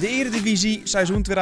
De Eredivisie seizoen 2020-2021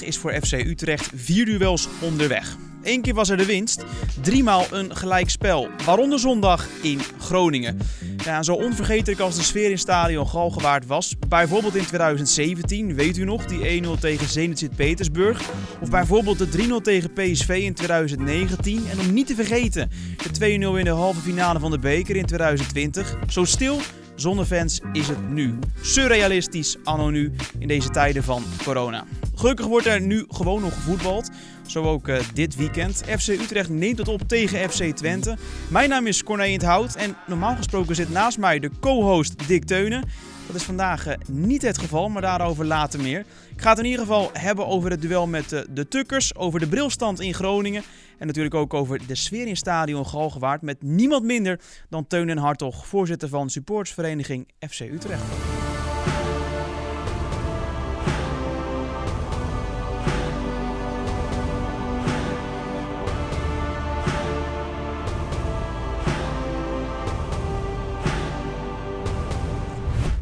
is voor FC Utrecht vier duels onderweg. Eén keer was er de winst, driemaal een gelijkspel, waaronder zondag in Groningen. Ja, zo onvergetelijk als de sfeer in stadion Galgenwaard was, bijvoorbeeld in 2017, weet u nog, die 1-0 tegen Zenit Sint-Petersburg. Of bijvoorbeeld de 3-0 tegen PSV in 2019. En om niet te vergeten, de 2-0 in de halve finale van de beker in 2020. Zo stil zonder fans is het nu. Surrealistisch anno nu in deze tijden van corona. Gelukkig wordt er nu gewoon nog gevoetbald. Zo ook uh, dit weekend. FC Utrecht neemt het op tegen FC Twente. Mijn naam is Corné het Hout en normaal gesproken zit naast mij de co-host Dick Teunen. Dat is vandaag uh, niet het geval, maar daarover later meer. Ik ga het in ieder geval hebben over het duel met uh, de Tukkers, over de brilstand in Groningen en natuurlijk ook over de sfeer in stadion Galgenwaard met niemand minder dan Teun en Hartog, voorzitter van supportsvereniging FC Utrecht.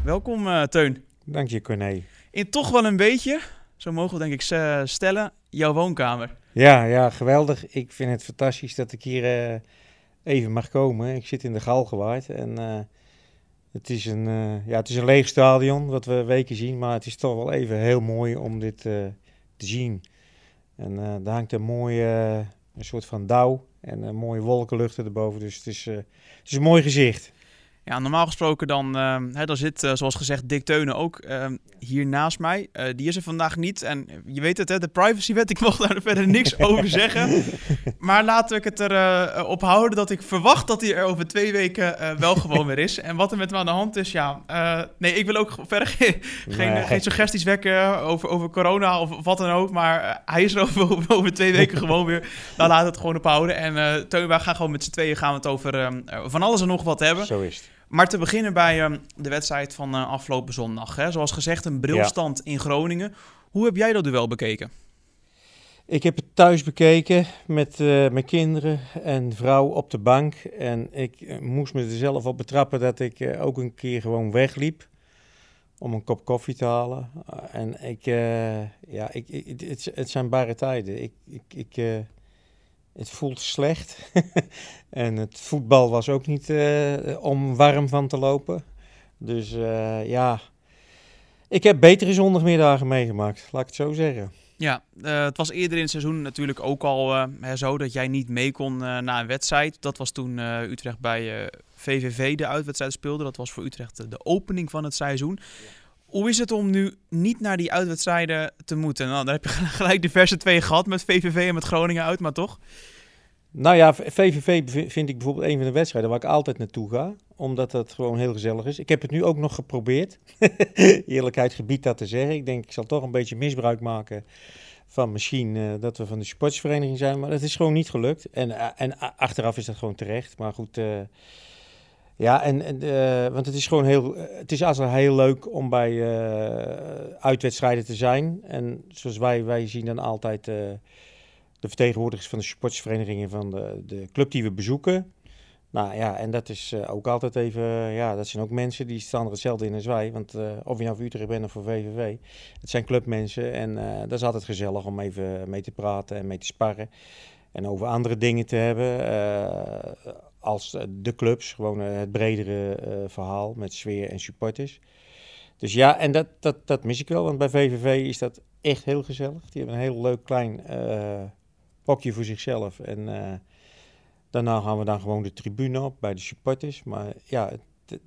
Welkom uh, Teun. Dank je Corné. In toch wel een beetje, zo mogen we denk ik stellen, jouw woonkamer. Ja, ja, geweldig. Ik vind het fantastisch dat ik hier uh, even mag komen. Ik zit in de Galgenwaard en uh, het, is een, uh, ja, het is een leeg stadion, wat we weken zien. Maar het is toch wel even heel mooi om dit te zien. En daar hangt een mooie een soort van dauw en een mooie wolkenlucht erboven. Dus het is, het is een mooi gezicht. Ja, normaal gesproken dan, uh, hè, dan zit, uh, zoals gezegd, Dick Teunen ook uh, hier naast mij. die is er vandaag niet. En je weet het, hè, de privacywet, ik mag daar verder niks over zeggen. Maar laten we het er op houden dat ik verwacht dat hij er over twee weken wel gewoon weer is. En wat er met hem aan de hand is, ja. nee, ik wil ook verder geen, geen, geen, suggesties wekken over, over corona of wat dan ook. Maar hij is er over, over twee weken gewoon weer. Dan laten we het gewoon ophouden. En uh, Teun, wij gaan gewoon met z'n tweeën gaan we het over ehm, van alles en nog wat hebben. Zo is het. Maar te beginnen bij uh, de wedstrijd van uh, afgelopen zondag. Hè? Zoals gezegd, een brilstand ja. in Groningen. Hoe heb jij dat duel bekeken? Ik heb het thuis bekeken met uh, mijn kinderen en vrouw op de bank. En ik moest me er zelf op betrappen dat ik ook een keer gewoon wegliep om een kop koffie te halen. en ik, ja, ik, ik, het, het, zijn bare tijden. Ik, ik, ik, het voelt slecht. en het voetbal was ook niet uh, om warm van te lopen. Dus uh, ja, ik heb betere zondagmiddagen meegemaakt, laat ik het zo zeggen. Ja, uh, het was eerder in het seizoen natuurlijk ook al zo dat jij niet mee kon na een wedstrijd. Dat was toen Utrecht bij VVV de uitwedstrijd speelde. Dat was voor Utrecht de opening van het seizoen. Ja. Hoe is het om nu niet naar die uitwedstrijden te moeten? Nou, dan heb je gelijk diverse twee gehad met VVV en met Groningen uit, maar toch? Nou ja, VVV vind ik bijvoorbeeld een van de wedstrijden waar ik altijd naartoe ga. Omdat het gewoon heel gezellig is. Ik heb het nu ook nog geprobeerd. Eerlijkheid gebied dat te zeggen. Ik denk, ik zal toch een beetje misbruik maken van misschien uh, dat we van de sportsvereniging zijn. Maar dat is gewoon niet gelukt. En, uh, en achteraf is dat gewoon terecht. Maar goed... Ja, en, en uh, want het is gewoon heel, het is altijd heel leuk om bij uh, uitwedstrijden te zijn. En zoals wij, wij zien dan altijd uh, de vertegenwoordigers van de supportersverenigingen van de, de club die we bezoeken. Nou ja, en dat is ook altijd even, ja, dat zijn ook mensen die staan er hetzelfde in als wij. Want of je nou voor Utrecht bent of voor VVV, het zijn clubmensen. En dat is altijd gezellig om even mee te praten en mee te sparren. En over andere dingen te hebben als eh, de clubs, gewoon eh, het bredere uh, verhaal met sfeer en supporters. Dus ja, en dat, dat, dat mis ik wel, want bij VVV is dat echt heel gezellig. Die hebben een heel leuk klein hokje voor zichzelf. En daarna gaan we dan gewoon de tribune op bij de supporters. Maar ja,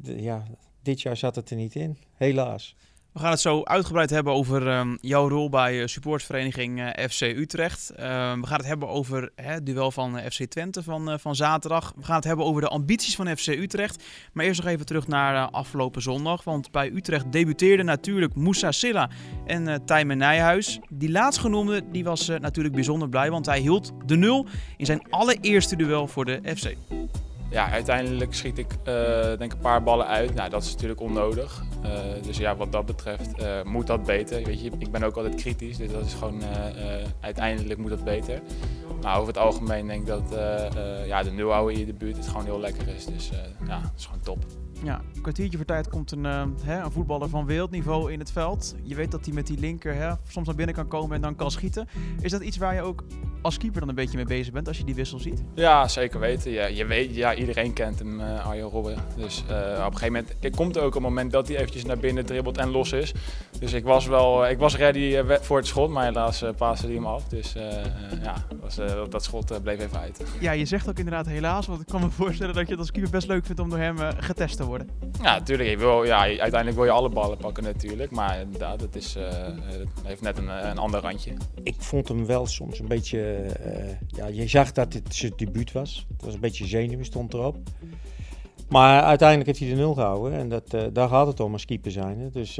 ja, dit jaar zat het er niet in, helaas. We gaan het zo uitgebreid hebben over um, jouw rol bij uh, supportvereniging uh, FC Utrecht. Uh, we gaan het hebben over het duel van FC Twente van, van zaterdag. We gaan het hebben over de ambities van FC Utrecht. Maar eerst nog even terug naar afgelopen zondag. Want bij Utrecht debuteerde natuurlijk Moussa Silla en Tijmen Nijhuis. Die laatstgenoemde die was natuurlijk bijzonder blij, want hij hield de nul in zijn allereerste duel voor de FC ja, uiteindelijk schiet ik uh, denk een paar ballen uit. Nou, dat is natuurlijk onnodig. Uh, dus ja, wat dat betreft uh, moet dat beter. Weet je, ik ben ook altijd kritisch, dus dat is gewoon uiteindelijk moet dat beter. nou, over het algemeen denk ik dat ja, de nulhouden in de buurt het gewoon heel lekker is. Dus ja, het is gewoon top. Ja, een kwartiertje voor tijd komt een, uh, hè, een voetballer van wereldniveau in het veld. Je weet dat hij met die linker hè, soms naar binnen kan komen en dan kan schieten. Is dat iets waar je ook als keeper dan een beetje mee bezig bent als je die wissel ziet? Ja, zeker weten. Ja, je weet, ja, iedereen kent hem, uh, Arjen Robben. Dus uh, op een gegeven moment komt er ook een moment dat hij eventjes naar binnen dribbelt en los is. Dus ik was wel ik was ready voor het schot, maar helaas uh, paste hij hem af. Dus ja, was, dat schot bleef even uit. Ja, je zegt ook inderdaad helaas, want ik kan me voorstellen dat je het als keeper best leuk vindt om door hem getest te worden. Ja, natuurlijk. Ik wil, ja, uiteindelijk wil je alle ballen pakken natuurlijk. Maar inderdaad, het, is, uh, het heeft net een, een ander randje. Ik vond hem wel soms een beetje... Uh, ja, je zag dat het zijn debuut was. Het was een beetje zenuwen stond erop. Maar uiteindelijk heeft hij de nul gehouden. En dat, uh, daar gaat het om als keeper zijn. Dus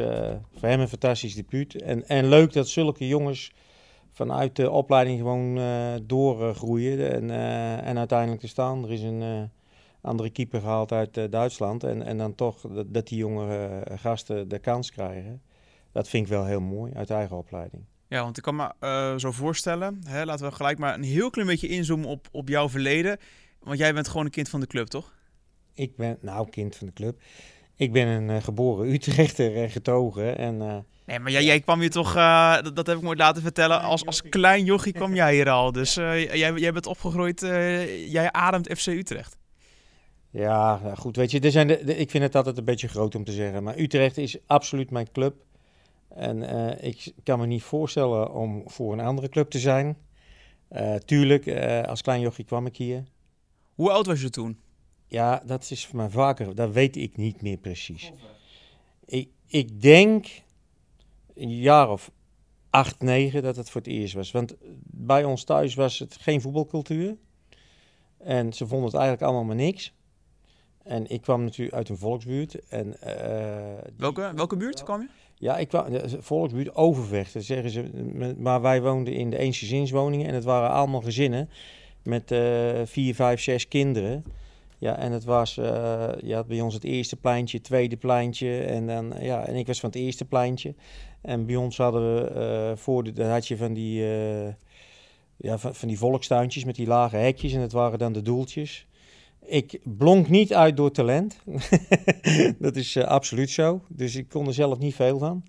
voor hem een fantastisch debuut. En, en leuk dat zulke jongens vanuit de opleiding gewoon doorgroeien. En, en uiteindelijk te staan. Er is een andere keeper gehaald uit uh, Duitsland. En, en dan toch dat, dat die jonge uh, gasten de kans krijgen. Dat vind ik wel heel mooi uit eigen opleiding. Ja, want ik kan me uh, zo voorstellen. Hè, laten we gelijk maar een heel klein beetje inzoomen op, op jouw verleden. Want jij bent gewoon een kind van de club, toch? Ik ben, nou, kind van de club. Ik ben een geboren Utrechter en getogen. En, nee, maar jij, jij kwam hier toch, dat, dat, heb ik nooit laten vertellen, als, als klein jochie kwam jij hier al. Dus jij, jij bent opgegroeid, jij ademt FC Utrecht. Ja, nou goed, weet je, er zijn de, ik vind het altijd een beetje groot om te zeggen. Maar Utrecht is absoluut mijn club. En uh, ik kan me niet voorstellen om voor een andere club te zijn. Uh, tuurlijk, uh, als klein jochie kwam ik hier. Hoe oud was je toen? Ja, dat is voor mij vaker, dat weet ik niet meer precies. Ik, ik denk een jaar of acht, negen dat het voor het eerst was. Want bij ons thuis was het geen voetbalcultuur. En ze vonden het eigenlijk allemaal maar niks. En ik kwam natuurlijk uit een volksbuurt. En, uh, welke, welke buurt kwam je? Ja, ik kwam, volksbuurt Overvecht, zeggen ze. Maar wij woonden in de eensgezinswoningen en het waren allemaal gezinnen met uh, vier, vijf, zes kinderen. Ja, en het was uh, ja, bij ons het eerste pleintje, het tweede pleintje. En, dan, ja, en ik was van het eerste pleintje. En bij ons hadden we uh, voor de, had je van die, ja, van, van die volkstuintjes met die lage hekjes. En dat waren dan de doeltjes. Ik blonk niet uit door talent. dat is uh, absoluut zo. Dus ik kon er zelf niet veel van.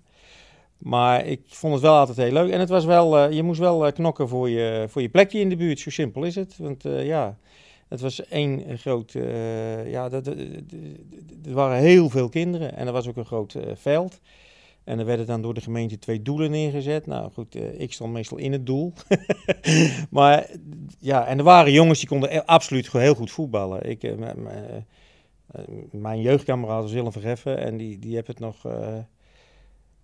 Maar ik vond het wel altijd heel leuk. En het was wel, uh, je moest wel uh, knokken voor je, voor je plekje in de buurt. Zo simpel is het. Want ja, het was één groot. ja, er waren heel veel kinderen. En er was ook een groot veld. En er werden dan door de gemeente twee doelen neergezet. Nou goed, uh, ik stond meestal in het doel. maar ja, en er waren jongens die konden e- absoluut heel goed voetballen. Ik, uh, mijn jeugdkameraad was Willem Verheffen en die, die heb het nog...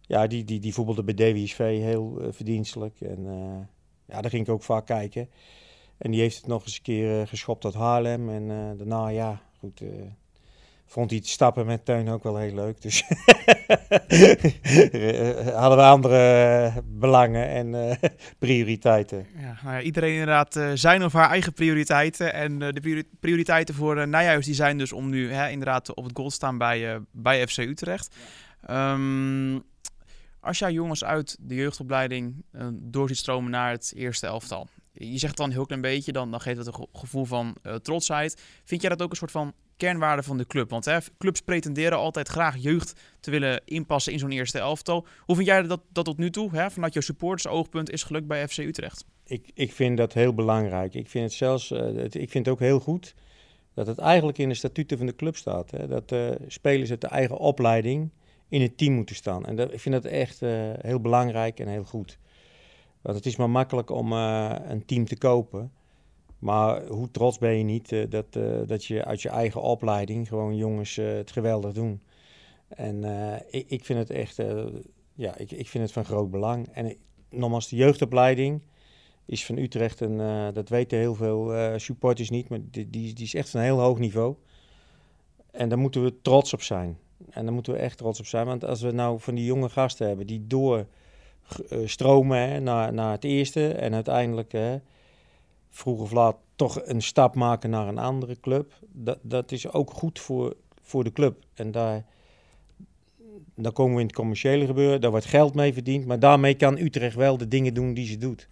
ja, die, die, die voetbalde bij DWSV heel verdienstelijk. En ja, daar ging ik ook vaak kijken. En die heeft het nog eens een keer geschopt tot Haarlem. En daarna, ja, goed vond hij het stappen met Teun ook wel heel leuk. Dus hadden we andere belangen en uh, prioriteiten. Ja, nou ja, iedereen inderdaad uh, zijn of haar eigen prioriteiten. En uh, de prioriteiten voor uh, Nijhuis die zijn dus om nu hè, inderdaad op het goal te staan bij, bij FC Utrecht. Ja. Um, als jij jongens uit de jeugdopleiding door ziet stromen naar het eerste elftal. Je zegt dan een heel klein beetje, dan, dan geeft het een gevoel van trotsheid. Vind jij dat ook een soort van kernwaarde van de club. Want hè, clubs pretenderen altijd graag jeugd te willen inpassen in zo'n eerste elftal. Hoe vind jij dat, dat tot nu toe, hè, vanuit jouw supporters oogpunt, is gelukt bij FC Utrecht? Ik, ik vind dat heel belangrijk. Ik vind het zelfs, het, ik vind het ook heel goed dat het eigenlijk in de statuten van de club staat. Hè, dat uh, spelers uit de eigen opleiding in het team moeten staan. En dat, ik vind dat echt uh, heel belangrijk en heel goed. Want het is maar makkelijk om een team te kopen. Maar hoe trots ben je niet uh, dat, uh, dat je uit je eigen opleiding gewoon jongens uh, het geweldig doen. En ik, ik vind het echt, ja, ik, ik vind het van groot belang. En nogmaals, de jeugdopleiding is van Utrecht, en dat weten heel veel supporters niet, maar die, die, die is echt van een heel hoog niveau. En daar moeten we trots op zijn. En daar moeten we echt trots op zijn. Want als we nou van die jonge gasten hebben die doorstromen naar, naar het eerste en uiteindelijk vroeg of laat toch een stap maken naar een andere club. Dat, dat is ook goed voor, voor de club. En daar, dan komen we in het commerciële gebeuren. Daar wordt geld mee verdiend. Maar daarmee kan Utrecht wel de dingen doen die ze doet.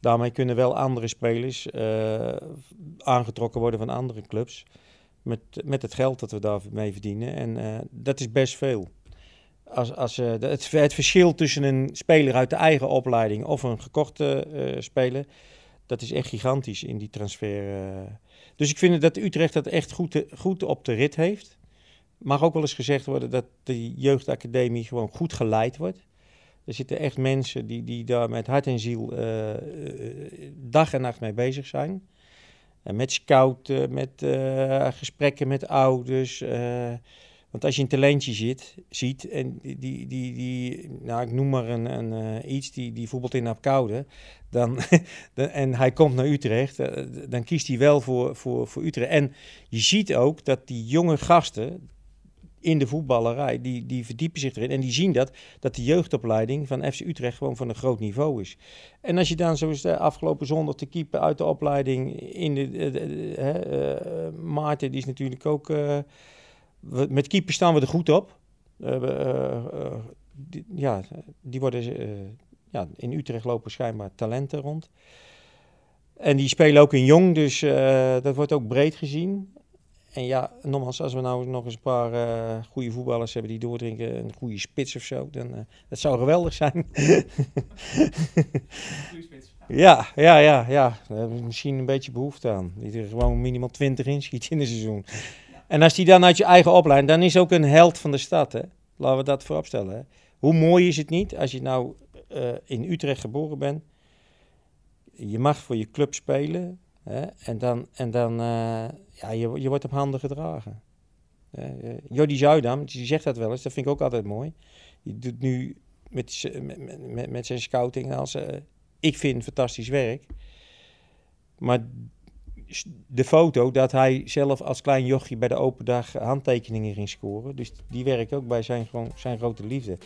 Daarmee kunnen wel andere spelers uh, aangetrokken worden van andere clubs. Met, met het geld dat we daarmee verdienen. En uh, dat is best veel. Als, als, uh, het, het, verschil tussen een speler uit de eigen opleiding of een gekochte speler, dat is echt gigantisch in die transfer. Dus ik vind dat Utrecht dat echt goed, goed op de rit heeft. Mag ook wel eens gezegd worden dat de jeugdacademie gewoon goed geleid wordt. Er zitten echt mensen die, die daar met hart en ziel uh, dag en nacht mee bezig zijn. Met scouten, met gesprekken met ouders. Want als je een talentje zit, ziet en die, die, die, nou ik noem maar een, een, iets, die, die voetbalt in Apkoude, dan, en hij komt naar Utrecht, dan kiest hij wel voor, voor, voor Utrecht. En je ziet ook dat die jonge gasten, in de voetballerij, die, die verdiepen zich erin en die zien dat, dat de jeugdopleiding van FC Utrecht gewoon van een groot niveau is. En als je dan zoals de afgelopen zondag te keeper uit de opleiding in de, uh, Maarten, die is natuurlijk ook, met keeper staan we er goed op. Die, ja, die worden, ja, in Utrecht lopen schijnbaar talenten rond. En die spelen ook in jong, dus dat wordt ook breed gezien. En ja, nogmaals, als we nou nog eens een paar uh, goede voetballers hebben die doordrinken, een goede spits of zo, dan uh, dat zou geweldig zijn. ja, ja, ja, ja. Daar hebben we misschien een beetje behoefte aan. Die er gewoon minimaal 20 inschiet in een seizoen. En als die dan uit je eigen opleiding, dan is ook een held van de stad. Hè? Laten we dat voorop stellen. Hè? Hoe mooi is het niet als je nou uh, in Utrecht geboren bent. Je mag voor je club spelen. Hè? En dan, en dan uh, ja, je, je wordt op handen gedragen. Uh, Jordi Zuidam, die zegt dat wel eens, dat vind ik ook altijd mooi. Die doet nu met, met, met, met zijn scouting als, ik vind fantastisch werk. Maar de foto dat hij zelf als klein jochie bij de open dag handtekeningen ging scoren. Dus die werkt ook bij zijn, gewoon, zijn grote liefde.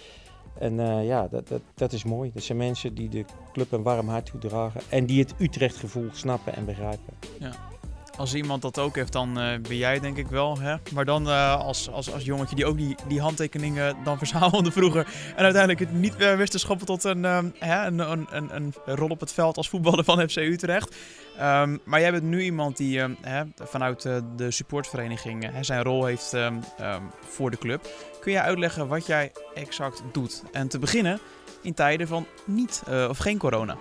En uh, ja, dat, dat, dat is mooi. Dat zijn mensen die de club een warm hart toedragen. En die het Utrecht-gevoel snappen en begrijpen. Ja als iemand dat ook heeft, dan uh, ben jij denk ik wel. Hè? Maar dan uh, als, als, als jongetje die ook die, die handtekeningen dan verzamelde vroeger. En uiteindelijk het niet wist te schoppen tot een, hè, een, een, een, rol op het veld als voetballer van FC Utrecht. Um, maar jij bent nu iemand die hè, vanuit de supportvereniging zijn rol heeft voor de club. Kun jij uitleggen wat jij exact doet? En te beginnen in tijden van niet of geen corona.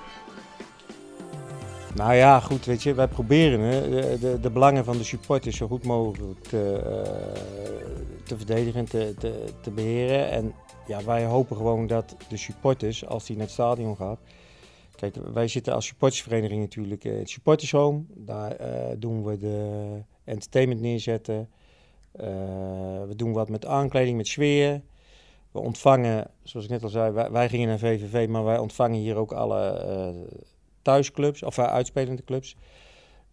Nou ja, goed, weet je, wij proberen hè, de, de, de, belangen van de supporters zo goed mogelijk te, uh, te verdedigen en te, te, beheren. En ja, wij hopen gewoon dat de supporters, als die naar het stadion gaat. Kijk, wij zitten als supportersvereniging natuurlijk in het supportershome. Daar uh, doen we de entertainment neerzetten. We doen wat met aankleding, met sfeer. We ontvangen, zoals ik net al zei, wij, wij gingen naar VVV, maar wij ontvangen hier ook alle thuisclubs, of uh, uitspelende clubs.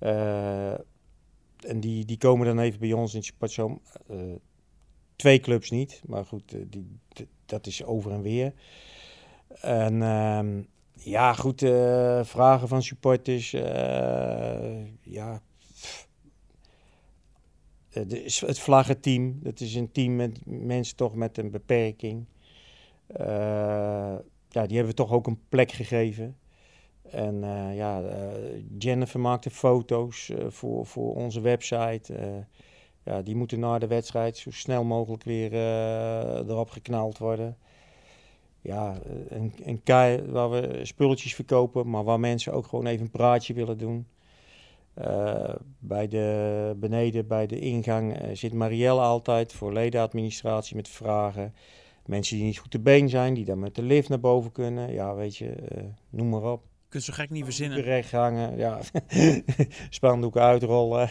Uh, en die, die komen dan even bij ons in Sportzoom. Uh, twee clubs niet, maar goed, die, dat is over en weer. En uh, ja, goed, vragen van supporters. ja, het vlaggenteam, dat is een team met mensen toch met een beperking. ja, die hebben we toch ook een plek gegeven. En uh, ja, uh, Jennifer maakte foto's uh, voor, voor onze website. ja, die moeten na de wedstrijd zo snel mogelijk weer erop geknald worden. Ja, een, een kei waar we spulletjes verkopen, maar waar mensen ook gewoon even een praatje willen doen. bij de, beneden bij de ingang zit Marielle altijd voor ledenadministratie met vragen. Mensen die niet goed te been zijn, die dan met de lift naar boven kunnen. Ja, weet je, noem maar op kunt zo gek niet verzinnen. Recht hangen, ja. Spandoeken uitrollen.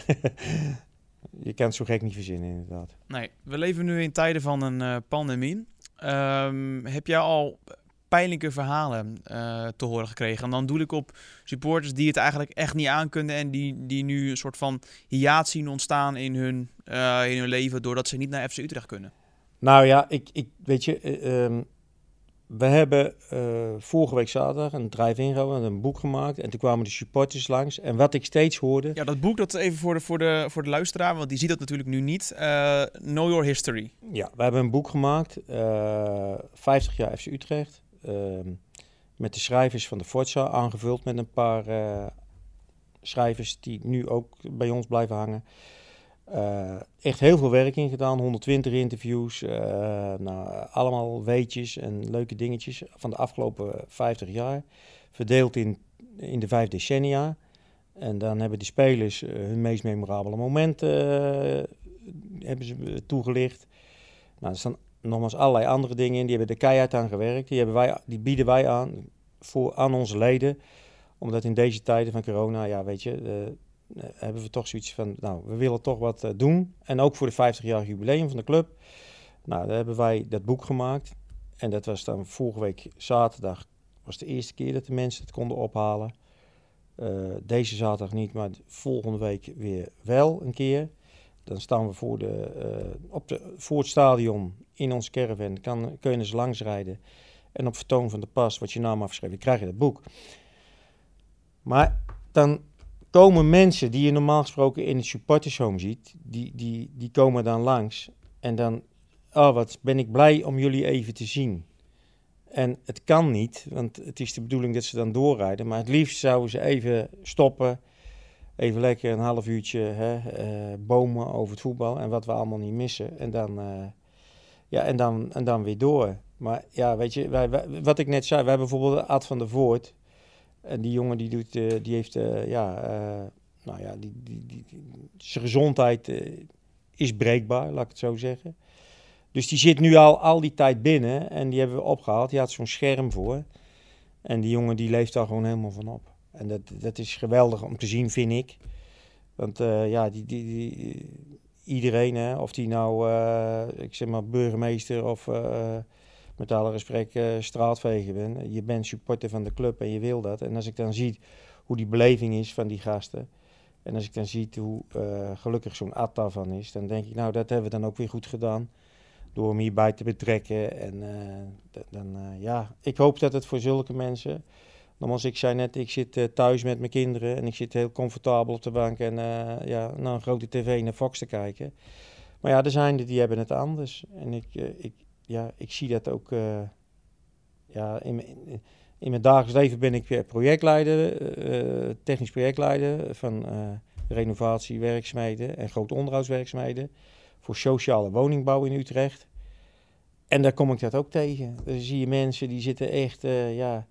je kan het zo gek niet verzinnen, inderdaad. Nee, we leven nu in tijden van een uh, pandemie. Um, heb jij al pijnlijke verhalen uh, te horen gekregen? En dan doe ik op supporters die het eigenlijk echt niet aankunnen en die, die nu een soort van hiaat zien ontstaan in hun, uh, in hun leven doordat ze niet naar FC Utrecht kunnen. Nou ja, ik, ik weet je, um, we hebben uh, vorige week zaterdag een drive-in gehad, een boek gemaakt. En toen kwamen de supporters langs. En wat ik steeds hoorde... Ja, dat boek, dat even voor de, voor de, voor de luisteraar, want die ziet dat natuurlijk nu niet. Uh, know Your History. Ja, we hebben een boek gemaakt. Uh, eh, 50 jaar FC Utrecht. Ehm, met de schrijvers van de Forza, aangevuld met een paar schrijvers die nu ook bij ons blijven hangen. Echt heel veel werk in gedaan, 120 interviews, nou, allemaal weetjes en leuke dingetjes van de afgelopen 50 jaar, verdeeld in, in de vijf decennia. En dan hebben de spelers hun meest memorabele momenten hebben ze toegelicht. Nou, er staan nogmaals allerlei andere dingen in. Die hebben de keihard aan gewerkt. Die, hebben wij, die bieden wij aan voor, aan onze leden. Omdat in deze tijden van corona, ja, weet je, hebben we toch zoiets van, nou, we willen toch wat uh, doen. En ook voor de 50-jarig jubileum van de club. Nou, daar hebben wij dat boek gemaakt. En dat was dan vorige week zaterdag, was de eerste keer dat de mensen het konden ophalen. Uh, deze zaterdag niet, maar volgende week weer wel een keer. Dan staan we voor, de, op de, voor het stadion in ons caravan. Kan, kun je eens langs rijden. En op vertoon van de pas wat je naam afgeschreven, krijg je dat boek. Maar dan komen mensen die je normaal gesproken in het supportershome ziet, die, die, die komen dan langs. En dan, oh wat ben ik blij om jullie even te zien. En het kan niet, want het is de bedoeling dat ze dan doorrijden. Maar het liefst zouden ze even stoppen, even lekker een half uurtje hè, uh, bomen over het voetbal en wat we allemaal niet missen. En dan, uh, ja, en dan, en dan weer door. Maar ja, weet je, wij, wij, wat ik net zei, we hebben bijvoorbeeld Ad van der Voort. En die jongen die, doet, uh, die heeft, ja, nou ja, die, die, die, zijn gezondheid is breekbaar, laat ik het zo zeggen. Dus die zit nu al, al die tijd binnen en die hebben we opgehaald. Die had zo'n scherm voor. En die jongen die leeft daar gewoon helemaal van op. En dat, dat is geweldig om te zien, vind ik. Want ja, die, die, die, iedereen, hè, of die nou, ik zeg maar, burgemeester of met alle respect straatveger bent. Je bent supporter van de club en je wil dat. En als ik dan zie hoe die beleving is van die gasten. En als ik dan zie hoe gelukkig zo'n Atta van is, dan denk ik, nou, dat hebben we dan ook weer goed gedaan. Door hem hierbij te betrekken. En dan, ja, ik hoop dat het voor zulke mensen Nogmaals, ik zei net, ik zit thuis met mijn kinderen en ik zit heel comfortabel op de bank en ja, naar een grote tv naar Fox te kijken. Maar ja, er zijn er die hebben het anders. En ik, ik, ja, ik zie dat ook ja, in, in, mijn dagelijks leven ben ik projectleider, technisch projectleider van renovatiewerkzaamheden en grote onderhoudswerkzaamheden voor sociale woningbouw in Utrecht. En daar kom ik dat ook tegen. Dan zie je mensen die zitten echt, ja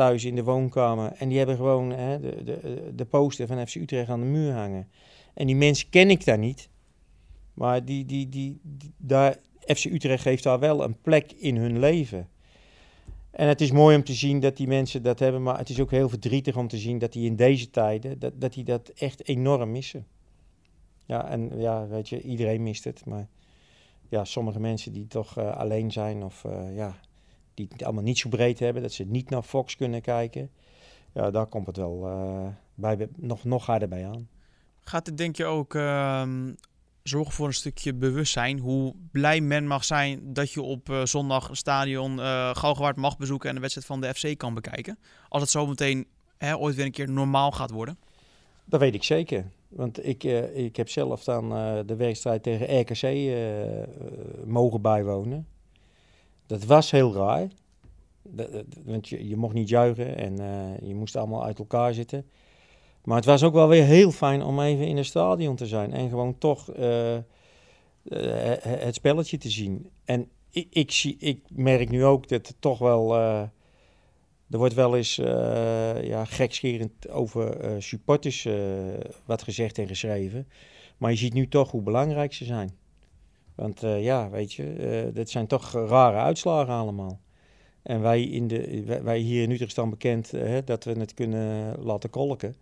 thuis in de woonkamer. En die hebben gewoon hè, de, de, de poster van FC Utrecht aan de muur hangen. En die mensen ken ik daar niet. Maar die, die, die, daar, FC Utrecht heeft daar wel een plek in hun leven. En het is mooi om te zien dat die mensen dat hebben. Maar het is ook heel verdrietig om te zien dat die in deze tijden, dat, dat die dat echt enorm missen. Ja, en ja, weet je, iedereen mist het. Maar ja, sommige mensen die toch uh, alleen zijn of uh, ja, die het allemaal niet zo breed hebben, dat ze niet naar Fox kunnen kijken. Ja, daar komt het wel uh, bij, nog, nog harder bij aan. Gaat het denk je ook uh, zorgen voor een stukje bewustzijn? Hoe blij men mag zijn dat je op uh, zondag stadion uh, Galgenwaard mag bezoeken en de wedstrijd van de FC kan bekijken? Als het zo meteen hè, ooit weer een keer normaal gaat worden? Dat weet ik zeker. Want ik, ik heb zelf dan de wedstrijd tegen RKC mogen bijwonen. Dat was heel raar. want je, je mocht niet juichen en je moest allemaal uit elkaar zitten. Maar het was ook wel weer heel fijn om even in het stadion te zijn. En gewoon toch uh, uh, het spelletje te zien. En ik, ik, zie, ik merk nu ook dat toch wel... er wordt wel eens ja, gekscherend over supporters wat gezegd en geschreven. Maar je ziet nu toch hoe belangrijk ze zijn. Want ja, weet je, dat zijn toch rare uitslagen allemaal. En wij, in de, wij hier in Utrecht staan bekend uh, dat we het kunnen laten kolken.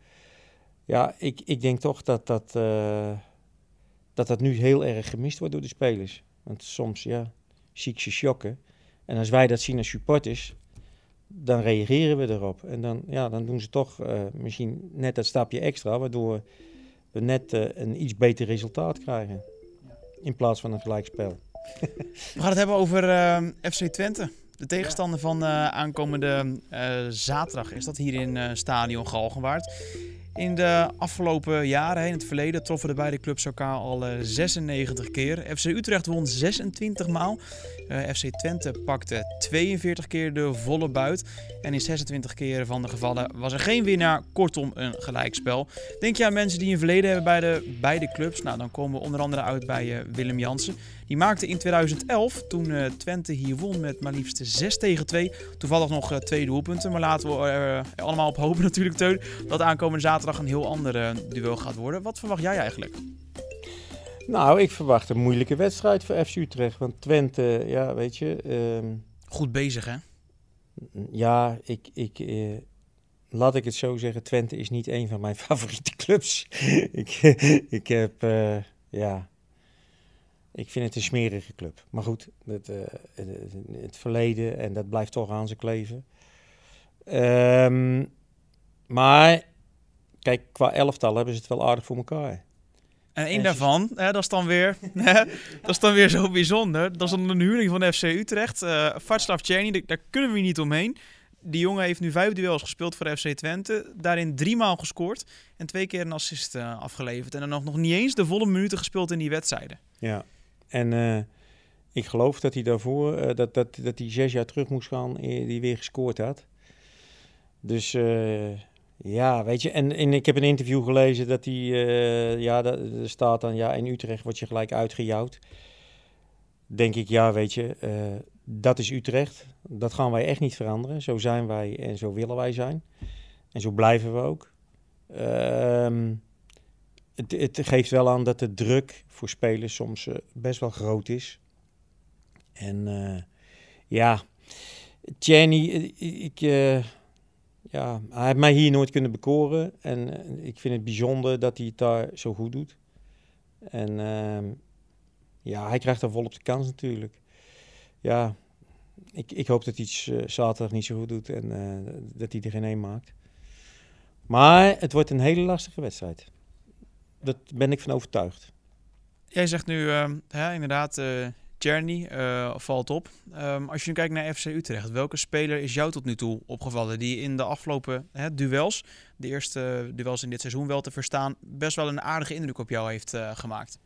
Ja, ik, ik denk toch dat dat, dat dat nu heel erg gemist wordt door de spelers. Want soms, ja, zie ik ze. En als wij dat zien als supporters, dan reageren we erop. En dan, ja, dan doen ze toch misschien net dat stapje extra, waardoor we net een iets beter resultaat krijgen in plaats van een gelijkspel. We gaan het hebben over FC Twente. De tegenstander van aankomende zaterdag is dat hier in Stadion Galgenwaard. In de afgelopen jaren, in het verleden, troffen de beide clubs elkaar al 96 keer. FC Utrecht won 26 maal. FC Twente pakte 42 keer de volle buit. En in 26 keer van de gevallen was er geen winnaar. Kortom, een gelijkspel. Denk je aan mensen die een verleden hebben bij de beide clubs? Nou, dan komen we onder andere uit bij Willem Jansen. Die maakte in 2011, toen Twente hier won met maar liefst 6 tegen 2, toevallig nog twee doelpunten. Maar laten we allemaal op hopen natuurlijk, Teun, dat aankomende zaterdag een heel ander duel gaat worden. Wat verwacht jij eigenlijk? Nou, ik verwacht een moeilijke wedstrijd voor FC Utrecht. Want Twente, ja, weet je... Ehm, Goed bezig, hè? Ja, ik... ik laat ik het zo zeggen, Twente is niet een van mijn favoriete clubs. ik, ik heb, ja, ik vind het een smerige club. Maar goed, het, uh, het, verleden en dat blijft toch aan zijn kleven. Um, maar kijk, qua elftal hebben ze het wel aardig voor elkaar. En één daarvan, hè, dat, is dan weer, dat is dan weer zo bijzonder. Dat is dan een huurling van FC Utrecht. Uh, Václav Czerny, daar kunnen we niet omheen. Die jongen heeft nu vijf duels gespeeld voor FC Twente. Daarin drie maal gescoord. En twee keer een assist uh, afgeleverd. En dan nog, nog niet eens de volle minuten gespeeld in die wedstrijden. Ja, en uh, ik geloof dat hij daarvoor, uh, dat, dat, dat hij zes jaar terug moest gaan, die weer gescoord had. Dus ja, weet je, en, en ik heb een interview gelezen dat hij, ja, dat, er staat dan, ja, in Utrecht word je gelijk uitgejouwd. Denk ik, ja, weet je, dat is Utrecht. Dat gaan wij echt niet veranderen. Zo zijn wij en zo willen wij zijn. En zo blijven we ook. Ehm het, het, geeft wel aan dat de druk voor spelers soms uh, best wel groot is. En ja, eh, ik, ja, hij heeft mij hier nooit kunnen bekoren. En ik vind het bijzonder dat hij het daar zo goed doet. En ehm, ja, hij krijgt daar volop de kans natuurlijk. Ja, ik, ik hoop dat hij het zaterdag niet zo goed doet en dat hij er geen een maakt. Maar het wordt een hele lastige wedstrijd. Dat ben ik van overtuigd. Jij zegt nu uh, hè, inderdaad, Journey uh, valt op. Um, als je nu kijkt naar FC Utrecht, welke speler is jou tot nu toe opgevallen die in de afgelopen hè, duels, de eerste duels in dit seizoen wel te verstaan, best wel een aardige indruk op jou heeft uh, gemaakt?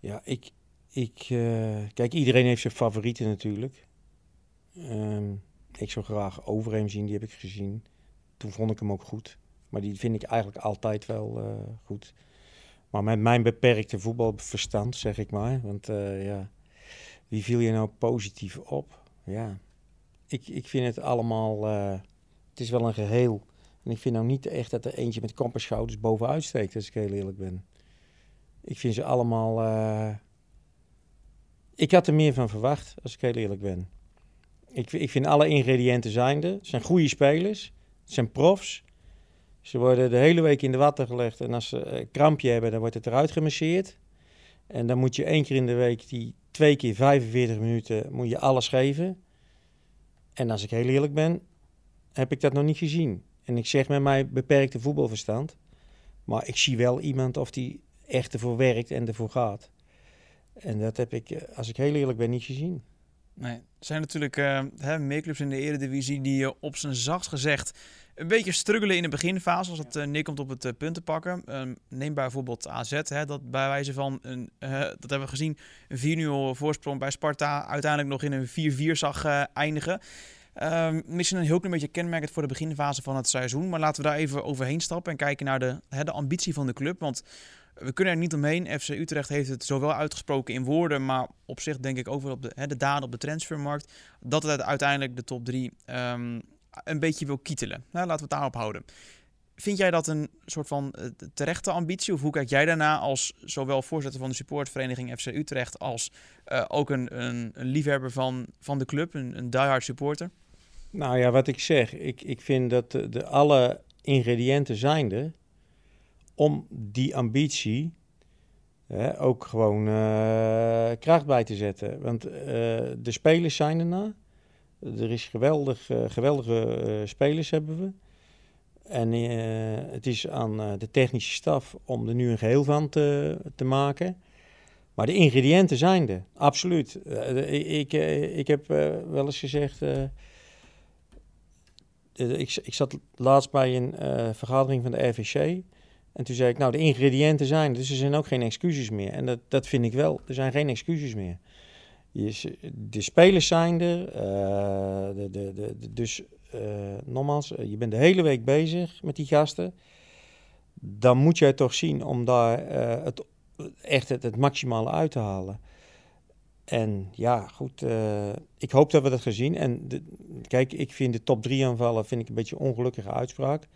Ja, ik, ik kijk, iedereen heeft zijn favorieten natuurlijk. Um, ik zou graag Overheem zien, die heb ik gezien. Toen vond ik hem ook goed. Maar die vind ik eigenlijk altijd wel goed. Maar met mijn beperkte voetbalverstand, zeg ik maar. Want ja, wie viel je nou positief op? Ja, ik, ik vind het allemaal... Uh, het is wel een geheel. En ik vind nou niet echt dat er eentje met kamperschouders bovenuit steekt, als ik heel eerlijk ben. Ik vind ze allemaal... Uh, ik had er meer van verwacht, als ik heel eerlijk ben. Ik, ik vind alle ingrediënten zijnde. Het zijn goede spelers. Het zijn profs. Ze worden de hele week in de water gelegd en als ze een krampje hebben, dan wordt het eruit gemasseerd. En dan moet je één keer in de week, die twee keer 45 minuten, moet je alles geven. En als ik heel eerlijk ben, heb ik dat nog niet gezien. En ik zeg met mijn beperkte voetbalverstand, maar ik zie wel iemand of die echt ervoor werkt en ervoor gaat. En dat heb ik, eh, als ik heel eerlijk ben, niet gezien. Nee, er zijn natuurlijk uh, hè, in de Eredivisie die uh, op zijn zacht gezegd een beetje struggelen in de beginfase als het uh, neerkomt op het uh, punten pakken. Um, neem bijvoorbeeld AZ, hè, dat bij wijze van, een, dat hebben we gezien, een 4-0 voorsprong bij Sparta uiteindelijk nog in een 4-4 zag eindigen. Um, misschien een heel klein beetje kenmerkend voor de beginfase van het seizoen. Maar laten we daar even overheen stappen en kijken naar de, hè, de ambitie van de club. Want we kunnen er niet omheen. FC Utrecht heeft het zowel uitgesproken in woorden, maar op zich denk ik ook wel op de, hè, de daden op de transfermarkt. Dat het uiteindelijk de top 3 um, een beetje wil kietelen. Nou, laten we het daarop houden. Vind jij dat een soort van uh, terechte ambitie? Of hoe kijk jij daarna als zowel voorzitter van de supportvereniging FC Utrecht als uh, ook een, een, een, liefhebber van, van de club, een, een diehard supporter? Nou ja, wat ik zeg, ik, ik vind dat de, de alle ingrediënten zijn om die ambitie hè, ook gewoon uh, kracht bij te zetten. Want de spelers zijn erna. Er is geweldig, uh, geweldige spelers hebben we. En het is aan de technische staf om er nu een geheel van te, te maken. Maar de ingrediënten zijn er, absoluut. ik, ik heb wel eens gezegd. ik, ik zat laatst bij een vergadering van de RVC. En toen zei ik, nou, de ingrediënten zijn, dus er zijn ook geen excuses meer. En dat, dat vind ik wel, er zijn geen excuses meer. De spelers zijn er, uh, de, de, de, dus uh, nogmaals, je bent de hele week bezig met die gasten. Dan moet jij toch zien om daar het, echt het, maximale uit te halen. En ja, goed, ik hoop dat we dat gaan zien. En kijk, ik vind de top 3 aanvallen vind ik een beetje een ongelukkige uitspraak.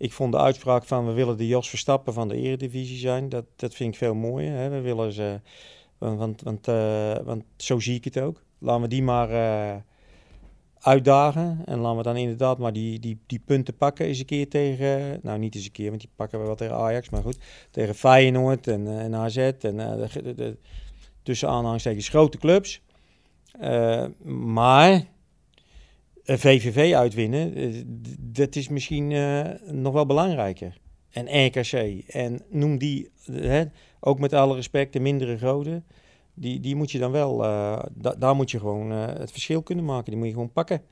Ik vond de uitspraak van we willen de Jos Verstappen van de Eredivisie zijn, dat, dat vind ik veel mooier. Hè? We willen ze, want, want, want zo zie ik het ook. Laten we die maar uh, uitdagen en laten we dan inderdaad maar die, die, die punten pakken eens een keer tegen, nou niet eens een keer, want die pakken we wel tegen Ajax, maar goed, tegen Feyenoord en, AZ en de, de, de tussen aanhalingstekens grote clubs. Maar VVV uitwinnen, uh, dat is misschien uh, nog wel belangrijker. En RKC. En noem die, hè, ook met alle respect, de mindere grote. Die, die moet je dan wel, da daar moet je gewoon het verschil kunnen maken. Die moet je gewoon pakken.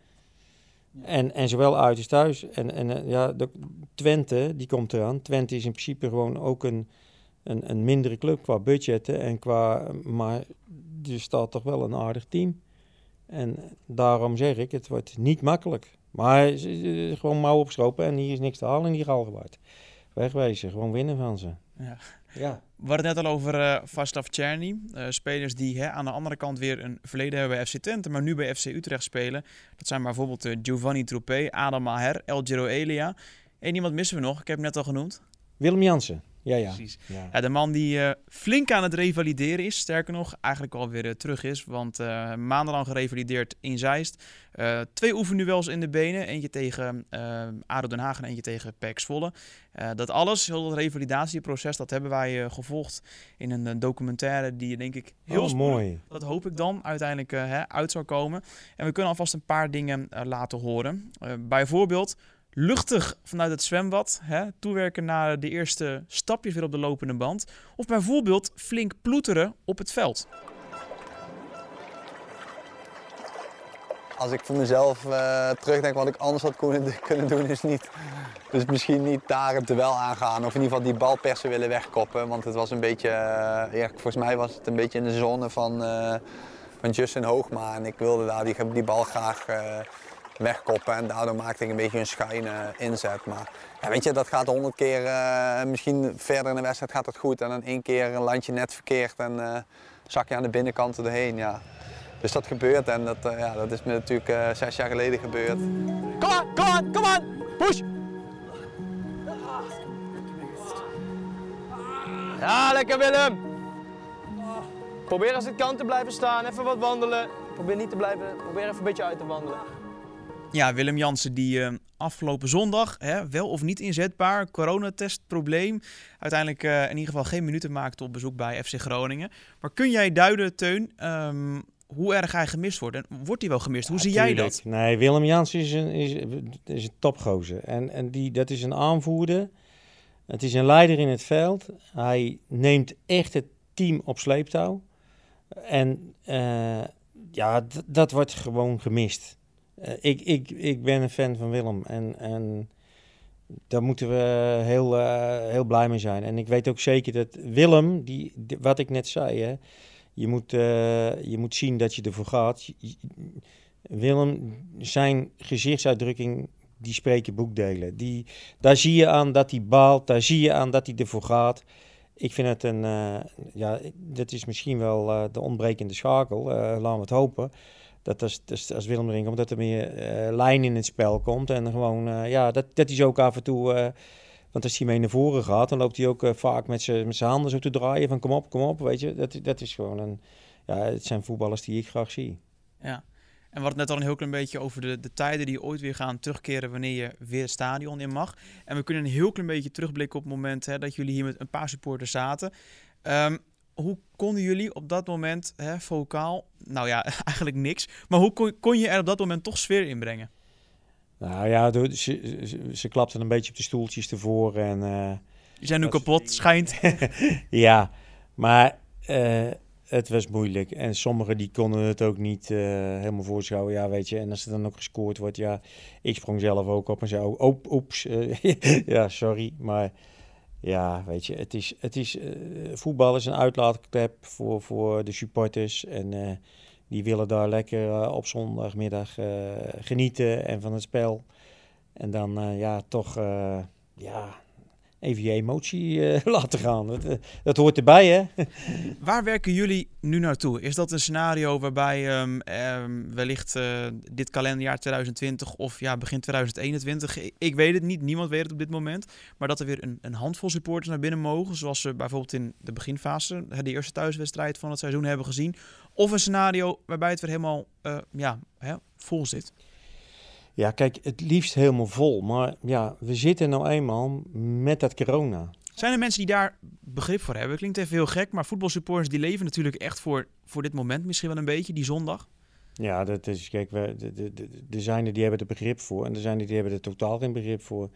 En, en zowel uit als thuis. En, en ja, de, Twente, die komt eraan. Twente is in principe gewoon ook een, een, een mindere club qua budgetten en qua, maar er staat toch wel een aardig team. En daarom zeg ik, het wordt niet makkelijk. Maar gewoon mouw opstropen en hier is niks te halen in die Galgenwaard. Wegwezen, gewoon winnen van ze. Ja. Ja. We hadden het net al over uh, Vaslav Czerny. Uh, spelers die hè, aan de andere kant weer een verleden hebben bij FC Twente, maar nu bij FC Utrecht spelen. Dat zijn bijvoorbeeld uh, Giovanni Troepé, Adam Maher, El Giro Elia. En iemand missen we nog, ik heb hem net al genoemd. Willem Jansen. Ja, ja. Precies. Ja. ja de man die uh, flink aan het revalideren is. Sterker nog, eigenlijk alweer uh, terug is. Want uh, maandenlang gerevalideerd in Zeist. twee oefenduels in de benen. Eentje tegen ADO Den Haag en eentje tegen PEC Zwolle. dat alles, heel dat revalidatieproces, dat hebben wij gevolgd in een documentaire die denk ik heel oh, mooi. Dat hoop ik dan uiteindelijk hè, uit zou komen. En we kunnen alvast een paar dingen laten horen. bijvoorbeeld luchtig vanuit het zwembad hè, toewerken naar de eerste stapjes weer op de lopende band. Of bijvoorbeeld flink ploeteren op het veld. Als ik voor mezelf uh, terugdenk wat ik anders had kunnen, doen, is niet. Dus misschien niet daar het duel aangaan. Of in ieder geval die bal persen willen wegkoppen. Want het was een beetje. Ja, volgens mij was het een beetje in de zone van, uh, van Justin Hoogma. En ik wilde daar die, die bal graag wegkoppen. En daardoor maakte ik een beetje een schuine inzet. Maar ja, weet je, dat gaat honderd keer, uh, misschien verder in de wedstrijd gaat het goed. En dan één keer een landje net verkeerd en uh, zak je aan de binnenkant erheen. Ja. Dus dat gebeurt en dat, uh, ja, dat is me natuurlijk zes jaar geleden gebeurd. Kom aan, kom aan, kom aan! Push! Ja, lekker Willem! Probeer als het kan te blijven staan, even wat wandelen. Probeer niet te blijven, probeer even een beetje uit te wandelen. Ja, Willem Jansen die uh, afgelopen zondag, hè, wel of niet inzetbaar, coronatestprobleem. Uiteindelijk uh, in ieder geval geen minuten maakte op bezoek bij FC Groningen. Maar kun jij duiden, Teun, um, hoe erg hij gemist wordt? En wordt hij wel gemist? Hoe ja, zie jij dat? Nee, Willem Jansen is een, is, is een topgozer. En, en die, dat is een aanvoerder. Het is een leider in het veld. Hij neemt echt het team op sleeptouw. En uh, ja, dat wordt gewoon gemist. Uh, ik, ik, ik ben een fan van Willem en, en daar moeten we heel, uh, heel blij mee zijn. En ik weet ook zeker dat Willem, die, wat ik net zei, hè, je, moet, uh, je moet zien dat je ervoor gaat. Willem, zijn gezichtsuitdrukking, die spreken boekdelen. Die, daar zie je aan dat hij baalt, daar zie je aan dat hij ervoor gaat. Ik vind het een, ja, dat is misschien wel de ontbrekende schakel, laten we het hopen dat als, als, als Willem erin komt, dat er meer uh, lijn in het spel komt. En gewoon, uh, ja, dat, dat is ook af en toe... Uh, want als hij mee naar voren gaat, dan loopt hij ook vaak met zijn handen zo te draaien van kom op, kom op, weet je. Dat, dat is gewoon een... Ja, het zijn voetballers die ik graag zie. Ja. En hadden net al een heel klein beetje over de, de tijden die ooit weer gaan terugkeren wanneer je weer het stadion in mag. En we kunnen een heel klein beetje terugblikken op het moment hè, dat jullie hier met een paar supporters zaten. Um, hoe konden jullie op dat moment, hè, vocaal, nou ja, eigenlijk niks, maar hoe kon, kon je er op dat moment toch sfeer inbrengen? Nou ja, ze, ze, ze klapten een beetje op de stoeltjes ervoor en... Uh, Die zijn nu kapot, schijnt. ja, maar uh, het was moeilijk. En sommigen die konden het ook niet uh, helemaal voorschouwen. Ja, weet je, en als er dan ook gescoord wordt, ja, ik sprong zelf ook op en zei, oh, oeps, ja, sorry, maar Ja, weet je, het is, het is, eh, voetbal is een uitlaatklep voor, voor de supporters. En eh, die willen daar lekker eh, op zondagmiddag genieten en van het spel. En dan ja, toch ja, even je emotie eh, laten gaan. Dat, eh, dat hoort erbij, hè? Waar werken jullie nu naartoe? Is dat een scenario waarbij ehm, ehm, wellicht eh, dit kalenderjaar 2020 of ja, begin 2021, ik, weet het niet, niemand weet het op dit moment, maar dat er weer een, een handvol supporters naar binnen mogen, zoals we bijvoorbeeld in de beginfase, de eerste thuiswedstrijd van het seizoen hebben gezien, of een scenario waarbij het weer helemaal ja, hè, vol zit? Ja, kijk, het liefst helemaal vol. Maar ja, we zitten nou eenmaal met dat corona. Zijn er mensen die daar begrip voor hebben? Klinkt even heel gek, maar voetbalsupporters die leven natuurlijk echt voor, voor dit moment misschien wel een beetje, die zondag. Ja, dat is, kijk, we, de, de, de, er zijn er die hebben er begrip voor en er zijn er die hebben er totaal geen begrip voor.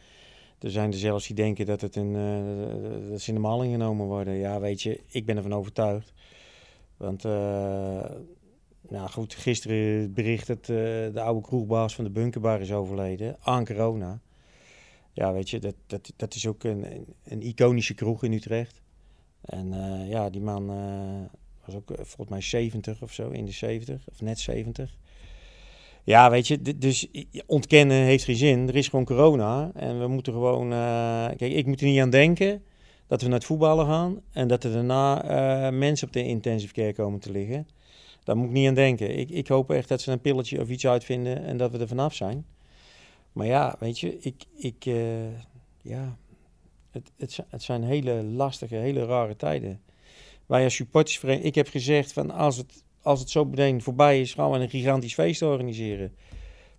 Er zijn er zelfs die denken dat, het een, eh, dat ze in de maling genomen worden. Ja, weet je, ik ben ervan overtuigd. Want, eh, nou goed, gisteren bericht dat eh, de oude kroegbaas van de Bunkerbar is overleden aan corona. Ja, weet je, dat, dat, dat is ook een, een, iconische kroeg in Utrecht. En eh, ja, die man eh, was ook volgens mij 70 of zo, in de 70, of net 70. Ja, weet je, dus ontkennen heeft geen zin. Er is gewoon corona en we moeten gewoon... kijk, ik moet er niet aan denken dat we naar het voetballen gaan en dat er daarna mensen op de intensive care komen te liggen. Daar moet ik niet aan denken. Ik, ik hoop echt dat ze een pilletje of iets uitvinden en dat we er vanaf zijn. Maar ja, weet je, ik... ik eh, ja, het, het, het zijn hele lastige, hele rare tijden. Wij als supportersvereniging, ik heb gezegd van als het, als het zo meteen voorbij is, gaan we een gigantisch feest organiseren.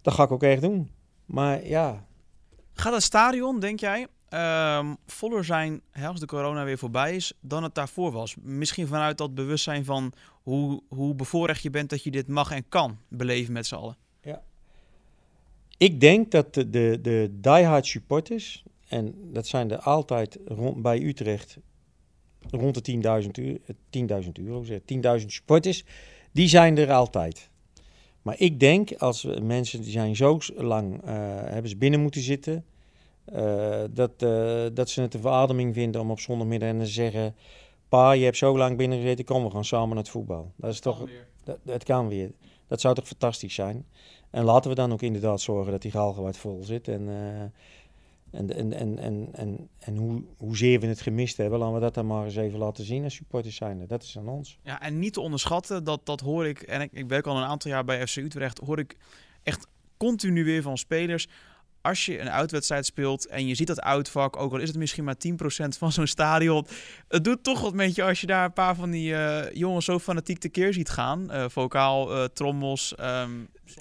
Dat ga ik ook echt doen. Maar ja, Gaat het stadion, denk jij, ehm, voller zijn hè, als de corona weer voorbij is dan het daarvoor was? Misschien vanuit dat bewustzijn van hoe, hoe bevoorrecht je bent dat je dit mag en kan beleven met z'n allen. ik denk dat de, de, de diehard supporters, en dat zijn er altijd rond, bij Utrecht rond de 10.000 euro, 10.000 euro, zeg, 10.000 supporters, die zijn er altijd. Maar ik denk, als mensen die zijn zo lang, eh, hebben ze binnen moeten zitten, eh, dat, eh, dat ze het een verademing vinden om op zondagmiddag en te zeggen, pa, je hebt zo lang binnen gezeten, kom, we gaan samen naar het voetbal. Dat is toch, dat, dat kan weer. Dat zou toch fantastisch zijn. En laten we dan ook inderdaad zorgen dat die Galgenwaard vol zit. En, eh, en, en, en, en, en, en hoe, hoezeer we het gemist hebben, laten we dat dan maar eens even laten zien als supporters zijn. Dat is aan ons. Ja, en niet te onderschatten, dat, dat hoor ik, en ik, ik werk al een aantal jaar bij FC Utrecht, hoor ik echt continu weer van spelers. Als je een uitwedstrijd speelt en je ziet dat uitvak, ook al is het misschien maar 10% van zo'n stadion, het doet toch wat met je als je daar een paar van die eh, jongens zo fanatiek tekeer ziet gaan. Eh, vocaal, eh, trommels. ehm,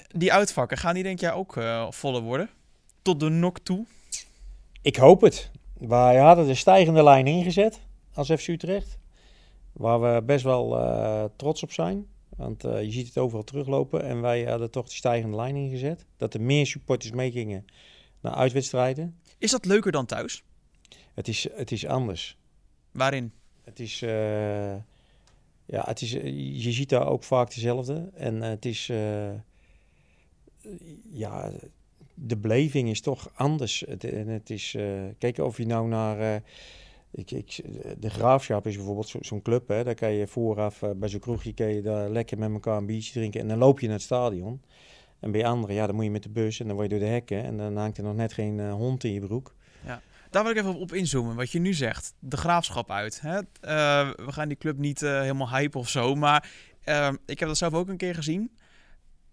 die uitvakken, gaan die denk jij ook voller worden? Tot de nok toe? Ik hoop het. Wij hadden de stijgende lijn ingezet als FC Utrecht. Waar we best wel trots op zijn. Want je ziet het overal teruglopen. En wij hadden toch de stijgende lijn ingezet. Dat er meer supporters meegingen naar uitwedstrijden. Is dat leuker dan thuis? Het is, het is anders. Waarin? Het is, eh, ja, het is, je ziet daar ook vaak dezelfde. En eh, het is, eh, ja, de beleving is toch anders. Het, en het is, eh, kijk of je nou naar, eh, ik, ik, de Graafschap is bijvoorbeeld zo- zo'n club, hè, daar kan je vooraf eh, bij zo'n kroegje kan je daar lekker met elkaar een biertje drinken en dan loop je naar het stadion. En bij anderen, ja, dan moet je met de bus en dan word je door de hekken en dan hangt er nog net geen eh, hond in je broek. Daar wil ik even op, inzoomen, wat je nu zegt. De graafschap uit. Hè? Eh, we gaan die club niet eh, helemaal hypen of zo, maar ik heb dat zelf ook een keer gezien.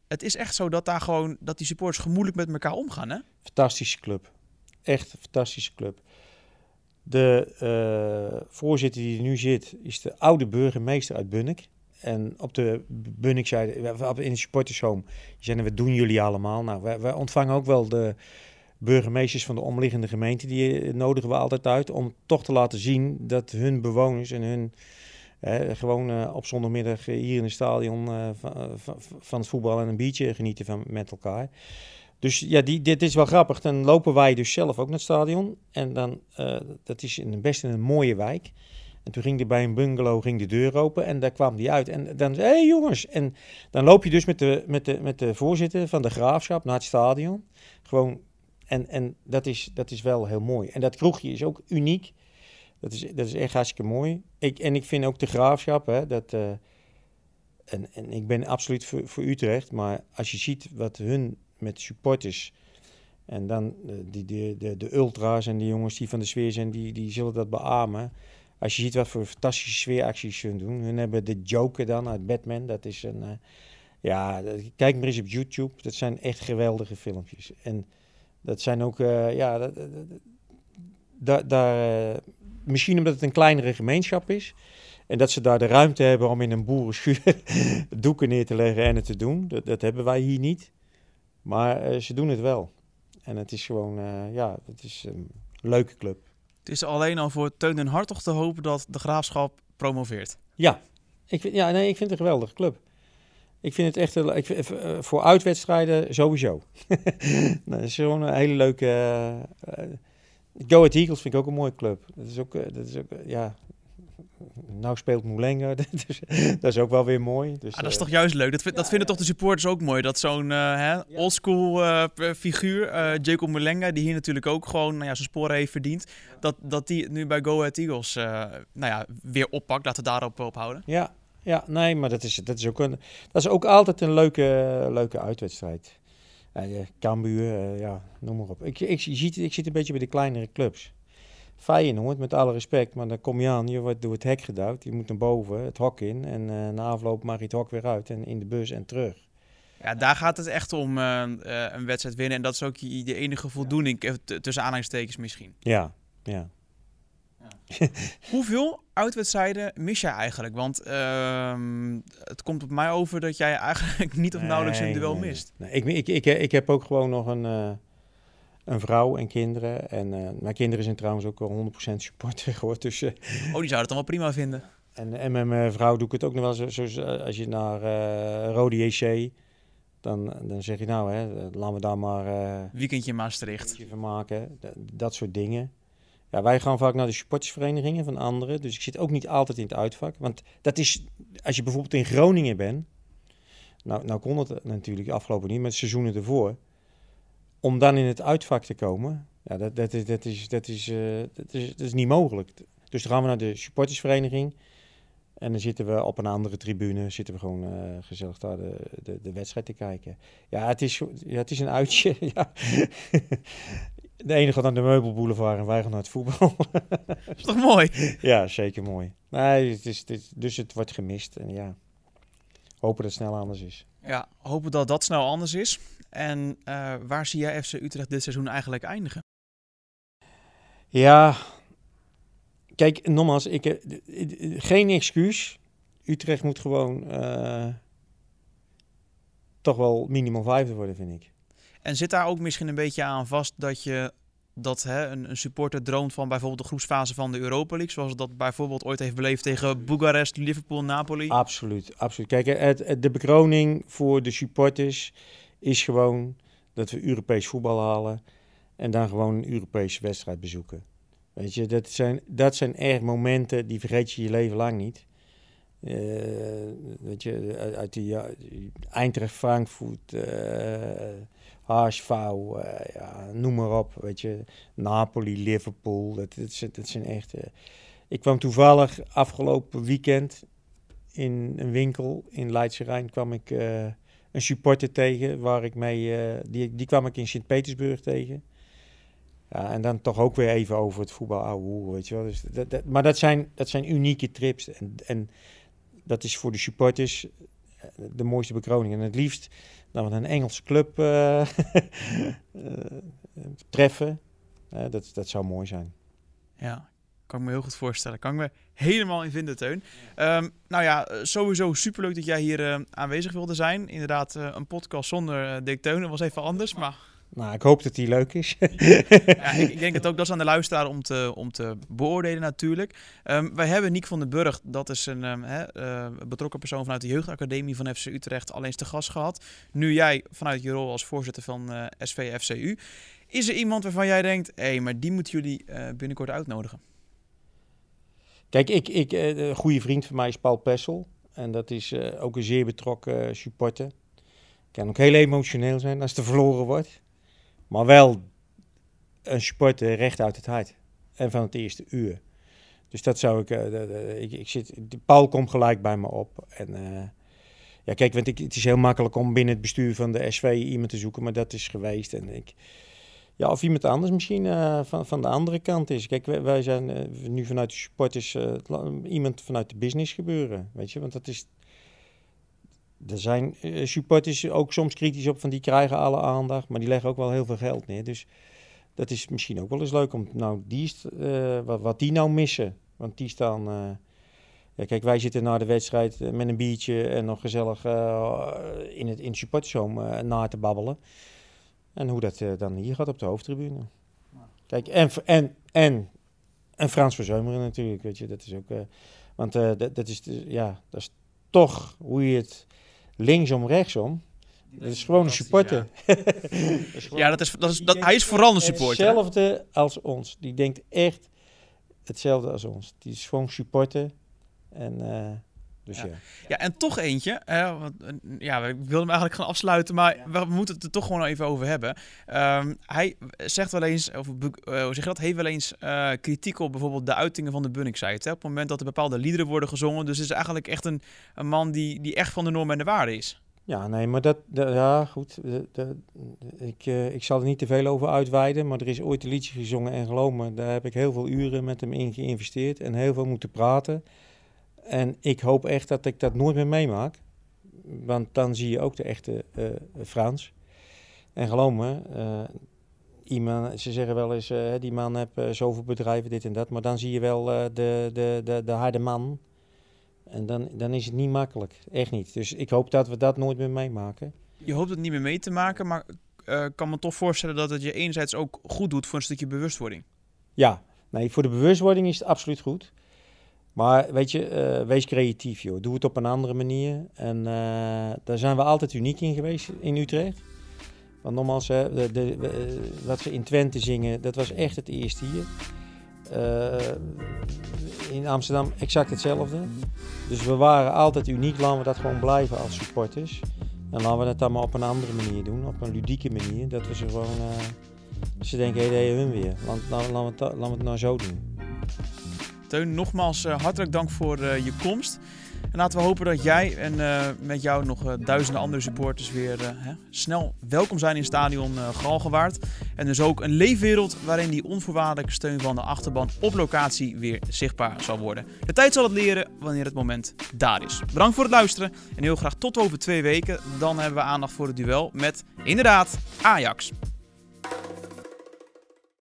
Het is echt zo dat daar gewoon dat die supporters gemoedelijk met elkaar omgaan, hè? Fantastische club. Echt een fantastische club. De voorzitter die er nu zit, is de oude burgemeester uit Bunnik. En op de Bunnik zei, in de supportershome, zeiden, wat doen jullie allemaal? Nou, wij, ontvangen ook wel de burgemeesters van de omliggende gemeenten. Die eh, nodigen we altijd uit om toch te laten zien dat hun bewoners en hun... eh, gewoon eh, op zondagmiddag eh, hier in het stadion van, van, het voetbal en een biertje genieten van, met elkaar. Dus ja, dit is wel grappig. Dan lopen wij dus zelf ook naar het stadion. En dan, dat is in, best in een mooie wijk. En toen ging er bij een bungalow ging de deur open en daar kwam die uit. En dan zei hey, jongens. En dan loop je dus met de, met, de, met de voorzitter van de graafschap naar het stadion. Gewoon, en, en dat, is, dat is wel heel mooi. En dat kroegje is ook uniek. Dat is, dat is echt hartstikke mooi. Ik, en ik vind ook de graafschap, hè, dat, eh, en, en ik ben absoluut voor, voor Utrecht, maar als je ziet wat hun met supporters en dan eh, die, die, de, de ultra's en die jongens die van de sfeer zijn, die, die zullen dat beamen. Als je ziet wat voor fantastische sfeeracties ze doen. Hun hebben de Joker dan uit Batman. Dat is een... eh, ja, kijk maar eens op YouTube. Dat zijn echt geweldige filmpjes. En dat zijn ook... eh, ja, dat, daar, eh, misschien omdat het een kleinere gemeenschap is. En dat ze daar de ruimte hebben om in een boerenschuur doeken neer te leggen en het te doen. Dat, dat hebben wij hier niet. Maar ze doen het wel. En het is gewoon, ja, het is een leuke club. Is alleen al voor Teun en Hartog te hopen dat de graafschap promoveert. Ja, ik vind, ja nee, ik vind het een geweldige club. Ik vind het echt ik eh, voor uitwedstrijden sowieso. nou, dat is gewoon een hele leuke. eh, Go Ahead Eagles vind ik ook een mooie club. Dat is ook, dat is ook ja. Nou speelt Moulenga, dus dat is ook wel weer mooi. Dus, Ah, dat is eh, toch juist leuk? Dat, vind- dat vinden toch de supporters ook mooi? Dat zo'n eh, oldschool eh, figuur, eh, Jacob Mulenga, die hier natuurlijk ook gewoon nou ja, zijn sporen heeft verdiend, dat, dat die het nu bij Go Ahead Eagles eh, nou ja, weer oppakt. Laten we daarop op houden. Ja, ja, nee, maar dat is, dat is, ook, een, dat is ook altijd een leuke, leuke uitwedstrijd. Uh, Cambuur, eh, ja, noem maar op. Ik, ik, je ziet, ik zit een beetje bij de kleinere clubs. Feyenoord, met alle respect, maar dan kom je aan, je wordt door het hek gedouwd. Je moet naar boven, het hok in en eh, na afloop mag je het hok weer uit en in de bus en terug. Ja, daar gaat het echt om eh, eh, een wedstrijd winnen. En dat is ook de enige voldoening, tussen aanhalingstekens misschien. Ja, ja. Hoeveel uitwedstrijden mis jij eigenlijk? Want ehm, het komt op mij over dat jij eigenlijk niet of nauwelijks een duel nee, mist. Nee, ik, ik, ik, ik heb ook gewoon nog een, een vrouw en kinderen. En eh, mijn kinderen zijn trouwens ook wel 100% supporter geworden. Dus, eh, Oh, die zouden het dan wel prima vinden. En, en met mijn vrouw doe ik het ook nog wel zo. Zoals eh, als je naar eh Rode JC, dan, dan zeg je nou, hè, laten we daar maar Weekendje Maastricht. eentje van maken. Dat, dat soort dingen. Ja, wij gaan vaak naar de supportersverenigingen van anderen. Dus ik zit ook niet altijd in het uitvak. Want dat is, als je bijvoorbeeld in Groningen bent. Nou, nou kon het natuurlijk afgelopen niet, maar seizoenen ervoor. Om dan in het uitvak te komen, ja, dat, dat, is, dat, is, dat, is, eh, dat, is, dat is niet mogelijk. Dus dan gaan we naar de supportersvereniging. En dan zitten we op een andere tribune, zitten we gewoon eh, gezellig daar de, de, de wedstrijd te kijken. Ja, het is, ja, het is een uitje. ja. De ene gaat naar de meubelboulevard en wij gaan naar het voetbal. Dat is toch mooi? ja, zeker mooi. Nee, het is, het is- dus het wordt gemist. En ja, hopen dat het snel anders is. Ja, hopen dat dat snel anders is. En eh, waar zie jij FC Utrecht dit seizoen eigenlijk eindigen? Ja, kijk, nogmaals, ik, d- geen excuus. Utrecht moet gewoon eh, toch wel minimaal vijfde worden, vind ik. En zit daar ook misschien een beetje aan vast dat je dat hè, een, een supporter droomt van bijvoorbeeld de groepsfase van de Europa League, zoals dat bijvoorbeeld ooit heeft beleefd tegen Boekarest, Liverpool, Napoli? Absoluut, absoluut. Kijk, het, het- de bekroning voor de supporters is gewoon dat we Europees voetbal halen en dan gewoon een Europese wedstrijd bezoeken. Weet je, dat zijn, dat zijn echt momenten die vergeet je je leven lang niet. Eh, weet je, uit- die ja, Eintracht, Frankfurt, eh HSV, eh, ja, noem maar op. Weet je, Napoli, Liverpool, dat, dat, zijn- echt... ik kwam toevallig afgelopen weekend in een winkel in Leidse Rijn kwam ik een supporter tegen waar ik mee, eh, die, die kwam ik in Sint-Petersburg tegen. Ja, en dan toch ook weer even over het voetbal ouwe weet je wel. Dus dat, dat, maar dat zijn, dat zijn unieke trips en, en dat is voor de supporters eh, de mooiste bekroning. En het liefst we een Engelse club eh, treffen. Dat, dat zou mooi zijn. Ja, kan ik me heel goed voorstellen. Kan ik me helemaal in vinden, Teun. Ehm, nou ja, eh, sowieso superleuk dat jij hier eh, aanwezig wilde zijn. Inderdaad, eh, een podcast zonder eh Dick Teun. Was even anders, maar Nou, ik hoop dat die leuk is. ja, ik, ik denk het ook, dat is aan de luisteraar om te, om te beoordelen natuurlijk. Ehm, wij hebben Niek van den Burg, dat is een ehm, eh, betrokken persoon vanuit de jeugdacademie van FC Utrecht, al eens te gast gehad. Nu jij vanuit je rol als voorzitter van eh SVFCU. Is er iemand waarvan jij denkt, hé, hey, maar die moeten jullie binnenkort uitnodigen? Kijk, ik, ik, eh, een goede vriend van mij is Paul Pessel. En dat is eh, ook een zeer betrokken eh, supporter. Kan ook heel emotioneel zijn als er verloren wordt. Maar wel een supporter recht uit het hart. En van het eerste uur. Dus dat zou ik, eh, ik, ik zit, Paul komt gelijk bij me op. En eh, ja, kijk, want ik, het is heel makkelijk om binnen het bestuur van de SV iemand te zoeken, maar dat is geweest. En ik, ja, of iemand anders misschien eh, van, van de andere kant is. Kijk, wij, zijn eh, nu vanuit de supporters eh, het la- iemand vanuit de business gebeuren, weet je, want dat is. Er zijn eh, supporters ook soms kritisch op van die krijgen alle aandacht, maar die leggen ook wel heel veel geld neer. Dus dat is misschien ook wel eens leuk om nou die eh, wat, wat die nou missen. Want die staan. eh, kijk, wij zitten na de wedstrijd eh, met een biertje en nog gezellig eh, in het in supportershome eh, na te babbelen. En hoe dat eh, dan hier gaat op de hoofdtribune. Kijk, en, en, en, en Frans Verzeumeren natuurlijk, weet je, dat is ook. eh, want eh, dat, dat, is, ja, dat is toch hoe je het linksom, rechtsom. Dat is gewoon een supporter. Dat is gewoon- Ja, dat is, dat is, dat, hij is vooral een supporter. Hetzelfde als ons. Die denkt echt hetzelfde als ons. Die is gewoon supporter. En eh, dus Ja. ja. Ja, en toch eentje. hè, want, eh, ja, we wilden hem eigenlijk gaan afsluiten, maar we moeten het er toch gewoon even over hebben. Ehm, hij zegt wel eens, of eh, hoe zeg je dat, heeft wel eens eh, kritiek op bijvoorbeeld de uitingen van de Bunnik-site. hè, Op het moment dat er bepaalde liederen worden gezongen. Dus het is eigenlijk echt een, een man die, die echt van de norm en de waarde is. Ja, nee, maar dat, dat- ja, goed. De- de- ik, eh, ik zal er niet te veel over uitweiden, maar er is ooit een liedje gezongen en geloof me, daar heb ik heel veel uren met hem in geïnvesteerd en heel veel moeten praten. En ik hoop echt dat ik dat nooit meer meemaak, want dan zie je ook de echte eh, Frans. En geloof me, eh, iemand, ze zeggen wel eens, eh, die man heeft zoveel bedrijven, dit en dat, maar dan zie je wel de, de, de, de harde man. En dan, dan is het niet makkelijk, echt niet. Dus ik hoop dat we dat nooit meer meemaken. Je hoopt het niet meer mee te maken, maar ik kan me toch voorstellen dat het je enerzijds ook goed doet voor een stukje bewustwording. Ja, nee, voor de bewustwording is het absoluut goed. Maar weet je, eh, wees creatief joh. Doe het op een andere manier. En eh, daar zijn we altijd uniek in geweest in Utrecht. Want nogmaals, de, de, eh, wat ze in Twente zingen, dat was echt het eerste hier. Eh, in Amsterdam exact hetzelfde. Dus we waren altijd uniek. Laten we dat gewoon blijven als supporters. En laten we dat dan maar op een andere manier doen. Op een ludieke manier. Dat we ze gewoon... eh, ze denken, hé, hey, hun weer. Laten laten we laten we het nou zo doen. Teun, nogmaals eh, hartelijk dank voor eh, je komst. En laten we hopen dat jij en eh, met jou nog duizenden andere supporters weer hè, snel welkom zijn in stadion eh Galgenwaard. En dus ook een leefwereld waarin die onvoorwaardelijke steun van de achterban op locatie weer zichtbaar zal worden. De tijd zal het leren wanneer het moment daar is. Bedankt voor het luisteren en heel graag tot over twee weken. Dan hebben we aandacht voor het duel met inderdaad Ajax.